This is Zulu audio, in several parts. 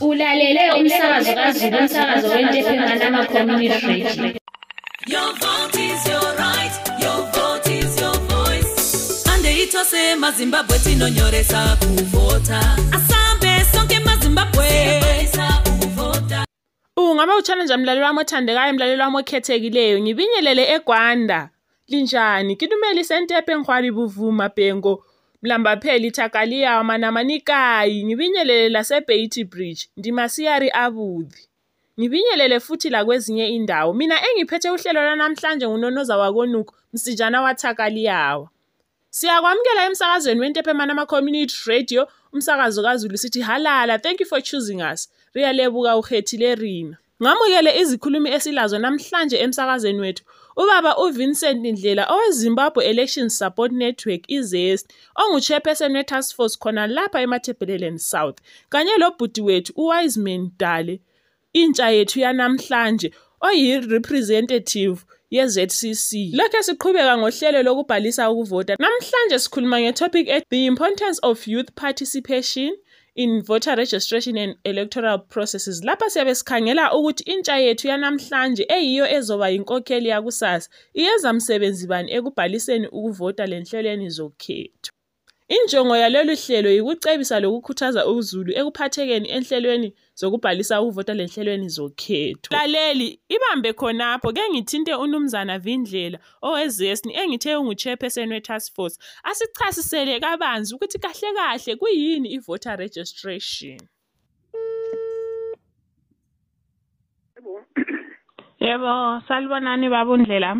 Ulalele umsakazo kaZulu umsakazo wentephemana community radio. Your vote is your right, your vote is your voice. Ande ithose mazimbabwe tinonyoresa kuvota. Asambe sonke mazimbabwe. Siyabalisa ukuvota. Ungabe uchallenge mlaleli wami othandekayo mlaleli wami okhethekileyo ngibinyelele eGwanda linjani kidumeli sentepe ngwari buvuma bengo mlamba pheli thakaliya manamanikayi ngibinyelele laseBeatty Bridge ndimasiyari abudhi. Ngibinyelele futhi la kwezinye indawo. Mina engiphethe uhlelo lwanamhlanje ngunonoza wakonuku msijana wathakaliyawa. Siyakwamukela emsakazweni wentepemana ama-community radio umsakazo kazulu sithi halala thank you for choosing us. Riyalebuka ukhethile rina ngamukele izikhulumi esilazo namhlanje emsakazweni wethu ubaba uvincent ndlela owezimbabwe election support network izest ongu-chairperson we-task force khona lapha emathebheleleni south kanye lobhuti wethu uwiseman dale intsha yethu yanamhlanje oyi-representative ye-ZCC. Lokho siqhubeka ngohlelo lokubhalisa ukuvota. Namhlanje sikhuluma ngetopic ethi the importance of youth participation in voter registration and electoral processes. Lapha siyabe sikhangela ukuthi intsha yethu yanamhlanje eyiyo ezoba inkokheli yakusasa iyenza msebenzi bani ekubhaliseni ukuvota lenhlelweni zokhetho. Injongo yalolu hlelo yikucebisa lokukhuthaza uZulu ekuphathekeni enhlelweni zokubhalisa ukuvota lenhlelweni zokhetho. Laleli, ibambe khonapho ke ngithinte uNumzana Vindlela owezesni engithe ungu-chairperson we-task force asichasisele kabanzi ukuthi kahle kahle kuyini i-voter registration. Yebo, salibonani babundlela.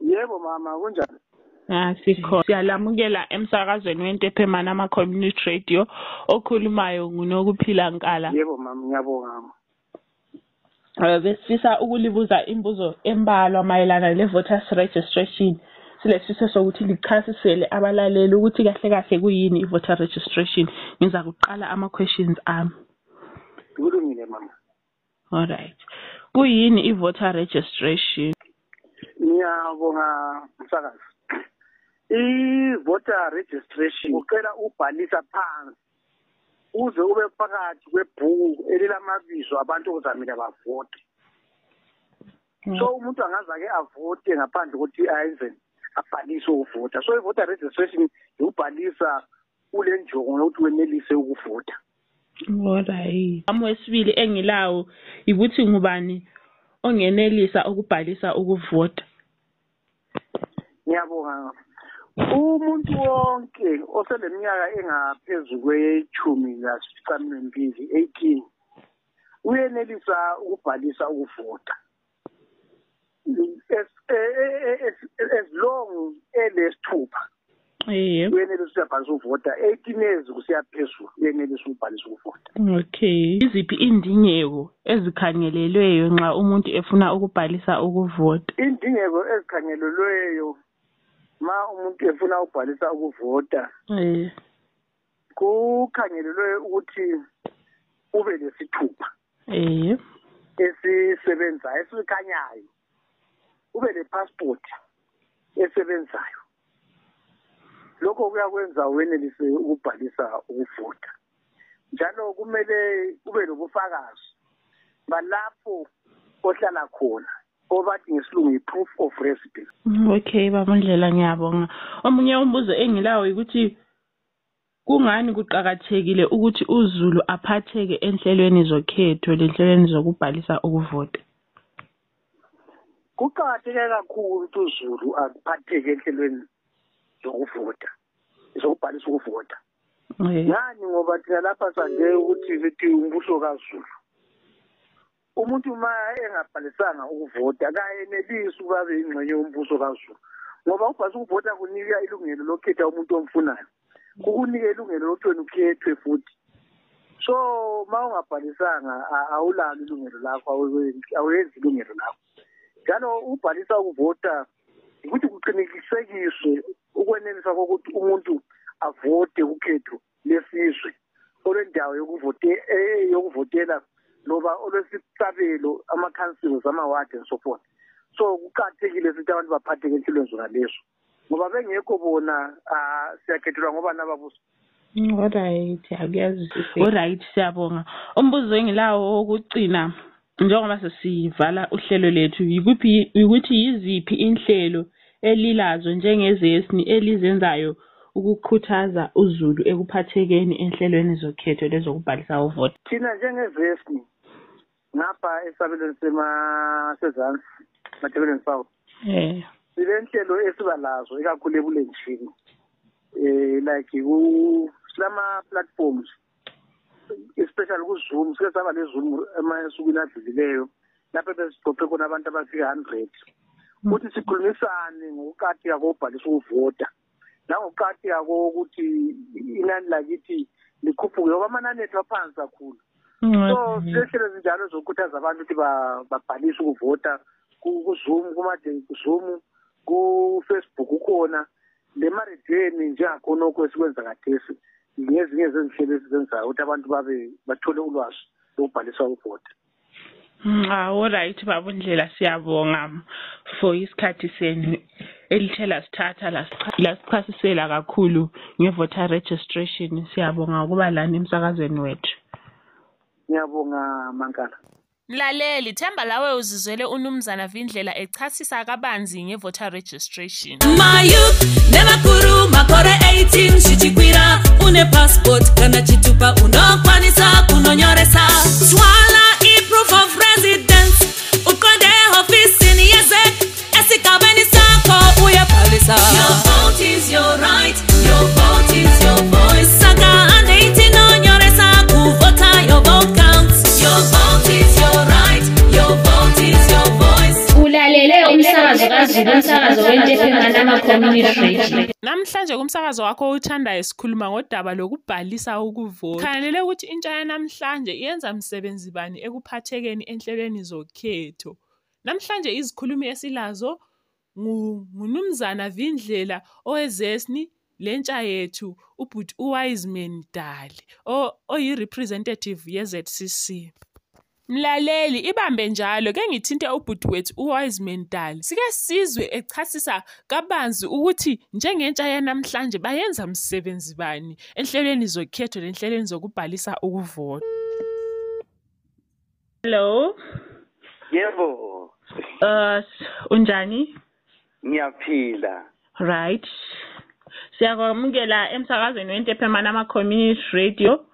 Yebo mama kunjani? Ah sikho siyalamukela emsakazweni wentephemana ama community radio okhulumayo ngunokuphila nkala. Yebo mama ngiyabonga. Eh besifisa ukulibuza imbuzo embalwa mayelana le voters registration. Silesifiso sokuthi lichasisele abalaleli ukuthi kahle kahle kuyini i-voter registration. Ngiza kuqala ama questions ami. Kulungile mama. Alright. Kuyini i-voter registration? Ngiyabonga msakazi. I-voter registration ucela ubhalisa phansi uze ube phakathi kwebhuku elilamabizo abantu okuzamile bavote. So umuntu angaze-ke avote ngaphandle kokuthi ayenze abhalise ukuvota. So i-voter registration yokubhalisa kule njongo yokuthi wenelise ukuvota. Alright. Ami wesibili engilawo ukuthi ngubani ongenelisa ukubhalisa ukuvota. Ngiyabonga. Umuntu wonke oseleminyaka engaphezu kwechumi lasishiyagalombili 18 uyenelisa ukubhalisa ukuvota. As, as, as long elesithupha uyenelisa ukubhalisa ukuvota 18 years kusiya phezulu uyenelisa ukubhalisa ukuvota. Okay. Iziphi indingeko ezikhangelelweyo nxa umuntu efuna ukubhalisa ukuvota? Indingeko ezikhangelelweyo ma umuntu efuna ukubhalisa ukuvota Eh. kukhangelelwe ukuthi ube lesithupha Eh. esisebenzayo esikhanyayo ube lepassport esebenzayo lokho kuyakwenza wenelise ukubhalisa ukuvota njalo kumele ube nobufakazi balapho ohlala khona obathi ngesilungu yi-proof of residence Okay babundlela ngiyabonga. Omunye umbuzo engilawo ukuthi kungani kuqakathekile ukuthi uZulu aphatheke enhlelweni zokhetho lenhlelweni zokubhalisa ukuvota? kuqakatheke kakhulu ukuthi uzulu aphatheke enhlelweni zokuvota zokubhalisa ukuvota ngani ngoba thina lapha sande ukuthi sithi umbuso kazulu umuntu ma engabhalisanga ukuvota kayenelisi ukuba abe yingxenye yombuso kazulu. Ngoba ukubhalisa ukuvota kunika ilungelo lokukhetha umuntu omfunayo. Kukunika ilungelo lokuthi wena ukhethwe futhi. So ma ungabhalisanga awulalo ilungelo lakho awu- awuyenzi ilungelo lakho. Njalo ukubhalisa ukuvota ukuthi kuqinikisekiswe ukwenelisa kokuthi umuntu avote kukhetho lesizwe olwendawo eh, yokuvotela loba olwesicabelo ama-councils ama-ward and so forth so kuqakathekile ukuthi abantu baphatheke empilweni zona lezo ngoba bengekho bona ah, siyakhethelwa ngoba nababuso Alright, akuyazwisisa. Alright siyabonga. Umbuzo engilawo wokugcina njengoba sesivala uhlelo lethu yikuphi ukuthi yiziphi inhlelo elilazo njengezesni elizenzayo ukukhuthaza uZulu ekuphathekeni enhlelweni zokhetho lezokubhalisa uvoti. thina njengezesni ngapha esabelweni sema- sezansi mathebeleni south Eh. sile nhlelo esiba lazo ikakhulu ebulenjini um like ku- silama-platforms especially kuzoom sike saba le-zoom emasukwini adlulileyo lapho besigoqe khona abantu abafika hundred ukuthi sikhulumisane ngokuqatheka kokubhalisa ukuvota nangokuqatheka kokuthi inani lakithi likhuphuke ngoba amanani ethu aphansi kakhulu. So silehlelo ezinjalo zokukhuthaza abantu ukuthi ba- babhalise ukuvota ku- kuzoom kumade kuzoom kufacebook ukhona lemarediyweni njengakhonokho esikwenza kathesi ngezinye zezinhlelo esizenzayo ukuthi abantu babe bathole ulwazi lokubhalisa ukuvota. Ah, alright baba Ndlela siyabonga. For isikhathi senu elithe lasithatha lasicha- lasichasisela kakhulu ngevoter registration siyabonga ukuba lana emsakazweni wethu. Ngiyabonga mankala Mlaleli, themba lawe uzizwele unumzana Vindlela echasisa kabanzi ngevoter registration. mayouth nevakuru makore 18 zvichikwira une passport kana chitupa unokwanisa Namhlanje kumsakazo wakho owuthandayo sikhuluma ngodaba lokubhalisa ukuvota. Khangelele ukuthi intsha yanamhlanje iyenza msebenzi bani ekuphathekeni enhlelweni zokhetho. Namhlanje izikhulumi esilazo ngu- nguNumzana Vindlela owezesni lentsha yethu ubhuti uWiseman Dali o- oyi-representative ye-ZCC. Mlaleli ibambe njalo ke ngithinte ubhuti wethu uWiseman Dali. Sike sizwe echasisa kabanzi ukuthi njengentsha yanamhlanje bayenza msebenzi bani enhlelweni zokhetho lenhlelweni zokubhalisa ukuvota. Hello. Yebo, Uh unjani? ngiyaphila. Right. Siyakwamukela emsakazweni wentephemana ama community radio.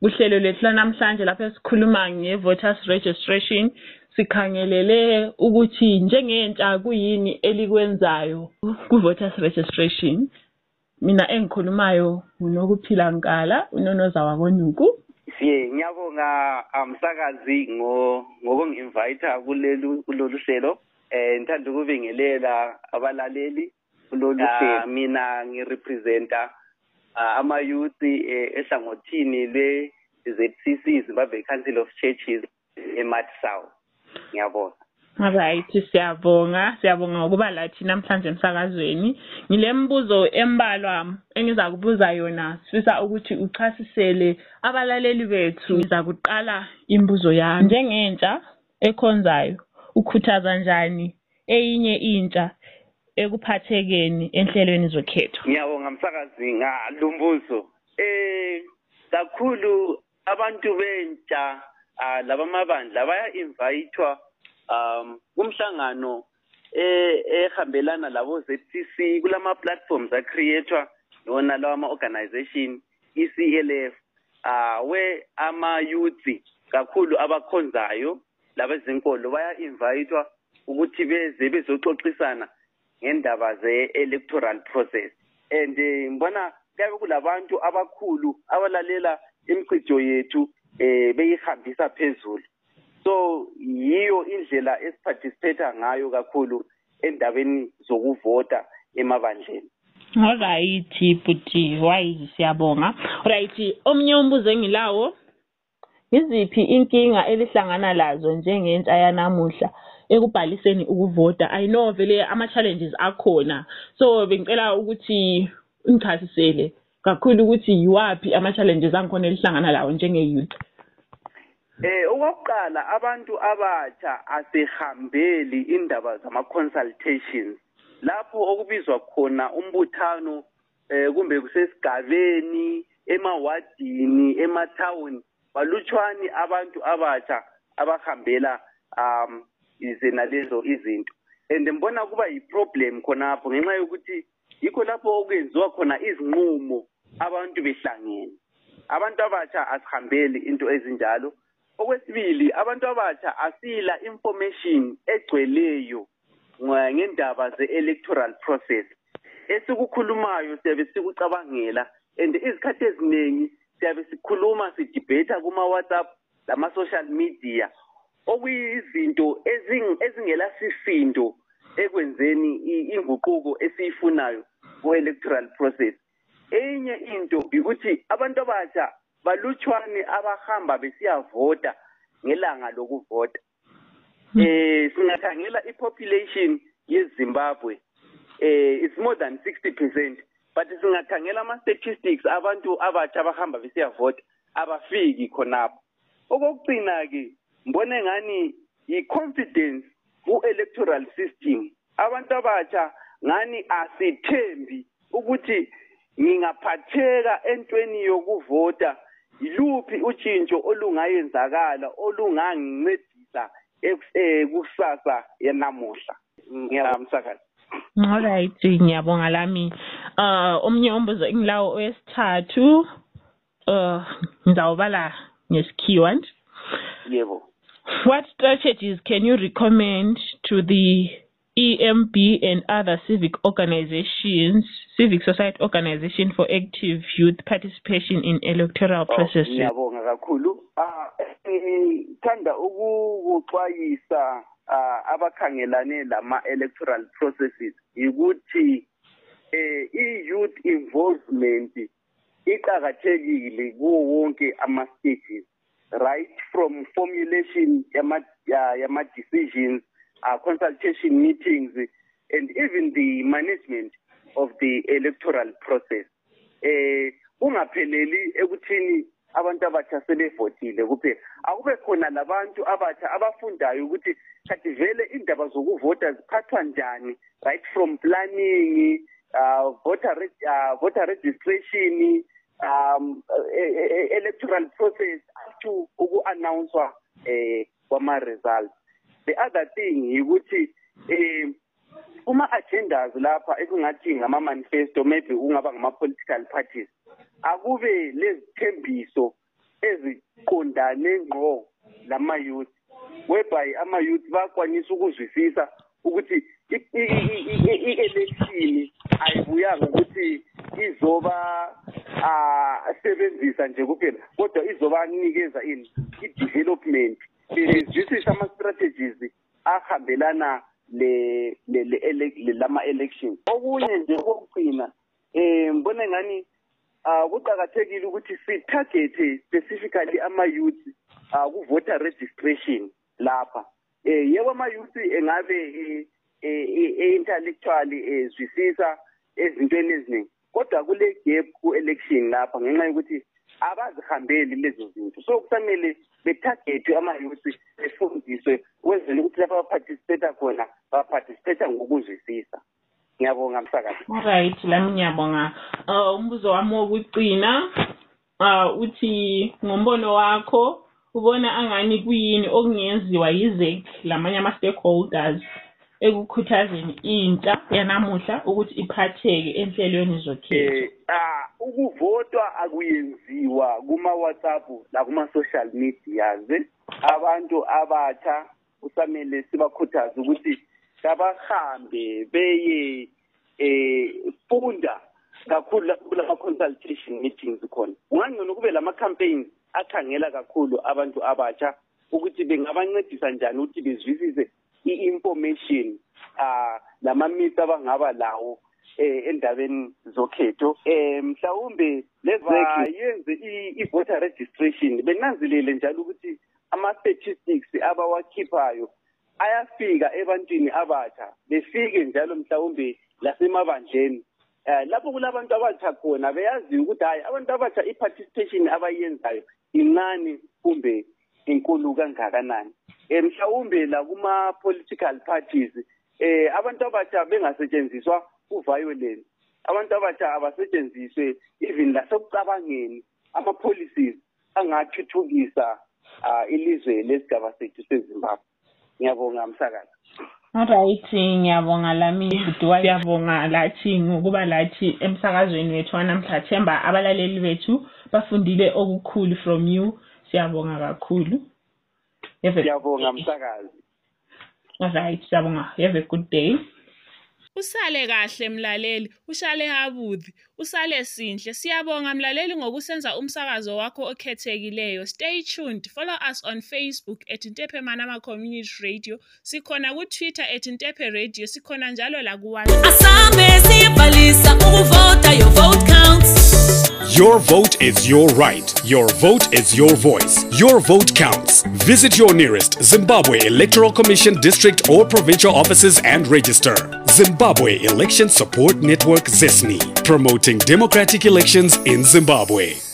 Kuhlelo lethu lanamhlanje lapho esikhuluma nge-voters registration sikhangelele ukuthi njengentsha kuyini elikwenzayo ku-voters registration mina engikhulumayo ngunokuphila nkala unonoza wakonuku Siye ngiyabonga umsakazi ngo ngokungi-invite kulelu kulolu hlelo. Eh ngithanda ukubingelela abalaleli kulolu hlelo. Mina ngirepresenta ah, ama youth eh, ehlangothini le ZCC Zimbabwe Council of Churches eMat South. Ngiyabonga. Alright siyabonga. Siyabonga ukuba lathi namhlanje emsakazweni. Ngile mbuzo embalwa engiza kubuza yona sifisa ukuthi uchasisele abalaleli bethu. Ngiza kuqala imbuzo yami. Njengentsha ekhonzayo ukhuthaza njani eyinye intsha? Ekuphathekeni enhlelweni zokhetho Ngiyabonga msakazi ngalumbuzo. Eh kakhulu abantu bentsha ah, laba mabandla baya invitewa um kumhlangano eh ehambelana labo ZCC kulama platforms a creator yona lawa ama organization ECLF ah we ama youth kakhulu abakhonzayo labezinkolo baya invitewa ukuthi beze bezoxoxisana ngendaba ze-electoral process. And eh, ngibona kuyabe kulabantu abakhulu abalalela imicijo yethu eh beyihambisa phezulu. So yiyo indlela esiparticipate ngayo kakhulu endabeni zokuvota emabandleni. Alright buti wise siyabonga right omnye umbuzo engilawo? Iziphi inkinga elihlangana lazo njengentsha yanamuhla? Ekubhaliseni ukuvota. I know vele ama challenges akhona. So bengicela ukuthi ungichasisele kakhulu ukuthi yiwapi ama challenges angikhona elihlangana lawo njenge youth Eh okokuqala abantu abatsha asehambeli indaba zama consultations lapho okubizwa khona umbuthano eh kumbe kusesigabeni emawadini emathawuni balutshwane abantu abatsha abahambela um zena lezo izinto. And mbona kuba yi-problem khonapho ngenxa yokuthi yikho lapho okwenziwa khona izinqumo abantu behlangene. Abantu abatsha asihambeli into ezinjalo. Okwesibili abantu abatsha asila information egcweleyo ngendaba ze-electoral process. Esikukhulumayo siyabe sikucabangela and izikhathi eziningi siyabe sikhuluma sidibhetha kuma-whatsapp lama-social media okuyizinto ezingelasisindo ekwenzeni inguquko esiyifunayo ku-electoral process. Enye into ukuthi abantu abasha balutshwane abahamba besiyavota ngelanga lokuvota. Eh singakhangela ipopulation yeZimbabwe eh it's more than 60% but singakhangela ama statistics abantu abatsha abahamba besiyavota abafiki khonapho. Okokugcina ke mbone ngani yi-confidence ku-electoral system? Abantu abatsha ngani asithembi ukuthi ngingaphatheka entweni yokuvota? Yiluphi utshintsho olungayenzakala olungangincedisa kusasa yanamuhla? Ngiyamsakazi alright ngiyabonga lami. Uh omnye umbuzo engilawo owesithathu uh ngizawubala ngesikhiwa nje. Yebo. What strategies can you recommend to the EMB and other civic organizations, civic society organization for active youth participation in electoral processes. Ngiyabonga kakhulu. Ah thanda ukukuxwayisa abakhangelane lama electoral processes ukuthi eh i-youth involvement iqakathekile kuwo wonke ama stages right from formulation yama yama decisions uh, consultation meetings and even the management of the electoral process. Eh ungapheleli ekuthini abantu abatsha sebevotile kuphela. Akube khona labantu abatsha abafundayo ukuthi kanti vele indaba zokuvota ziphathwa njani right from planning uh, voter uh, voter registration um uh, electoral process up to uku-announcwa eh kwama-results the other thing yikuthi eh uma agendas lapha ekungathi ngama manifesto maybe kungaba ngama political parties akube lezithembiso eziqondane ngqo lama youth whereby ama youth bakwanisa ukuzwisisa ukuthi i-election ayibuyanga ukuthi izoba ah sebenzisa nje kuphela kodwa izobanikeza ini i-development bezwisisa ama-strategies ahambelana le lama elections okunye nje okugcina eh ngibona ngani uh kuqakathekile ukuthi sitargete specifically ama-youth uh ku-voter registration lapha eh yebo ama-youth engabe e-intellectually ezwisisa ezintweni eziningi kodwa kule gap ku-election lapha ngenxa yokuthi abazihambeli lezo zinto. So kusamele betargethwe ama-youth befundiswe kwenzela ukuthi lapho abaparticipate khona baparticipate ngokuzwisisa. Ngiyabonga msakazi. Alright lami ngiyabonga. Uh, umbuzo wami wokugcina uh, uthi ngombono wakho ubona angani kuyini okungenziwa yizek lamanye ama-stakeholders? Ekukhuthazeni intsha yanamuhla ukuthi iphatheke enhlelweni zokhetho eh ah ukuvotwa akuyenziwa kuma WhatsApp la kuma social media abantu abatsha kusamele sibakhuthaze ukuthi kabahambe beye eh funda kakhulu kulama consultation meetings khona. Ungangcono kube lama campaigns akhangela kakhulu abantu abatsha ukuthi bengabancedisa njani ukuthi bezwisise i-information ah lama-myths abangaba lawo eh endabeni zokhetho. Eh mhlawumbe lezenze i-voter registration benanzelele njalo ukuthi ama-statistics abawakhiphayo ayafika ebantwini abatsha befike njalo mhlawumbe lasemabandleni. Um lapho kulabantu abatsha khona beyaziyo ukuthi hhayi abantu abatsha i-participation abayenzayo incane kumbe inkulu kangakanani um mhlawumbe la kuma-political parties eh abantu abatsha bengasetshenziswa ku-violence abantu abatsha abasetshenziswe even lasekucabangeni ama-policies angathuthukisa uh, ilizwe lesigaba sethu sezimbabwe ngiyabonga msakazi Alright, ngiyabonga lami Buduwa. Siyabonga lathi ngokuba lathi emsakazweni wethu wanamhla. Themba abalaleli bethu bafundile okukhulu from you. Siyabonga kakhulu. Have a, ngiyabonga msakazi alright, siyabonga. Have a good day. Usale kahle mlaleli, ushale habuthi, usale sinhle. Siyabonga mlaleli ngokusenza umsakazo wakho okhethekileyo. Stay tuned. Follow us on Facebook at Ntepe Manama Community Radio. Sikhona ku Twitter at Ntepe Radio. Sikhona njalo la ku WhatsApp. asambe siyabhalisa ukuvota your vote counts Your vote is your right. Your vote is your voice. Your vote counts. Visit your nearest Zimbabwe Electoral Commission district or provincial offices and register. Zimbabwe Election Support Network ZESNI, promoting democratic elections in Zimbabwe.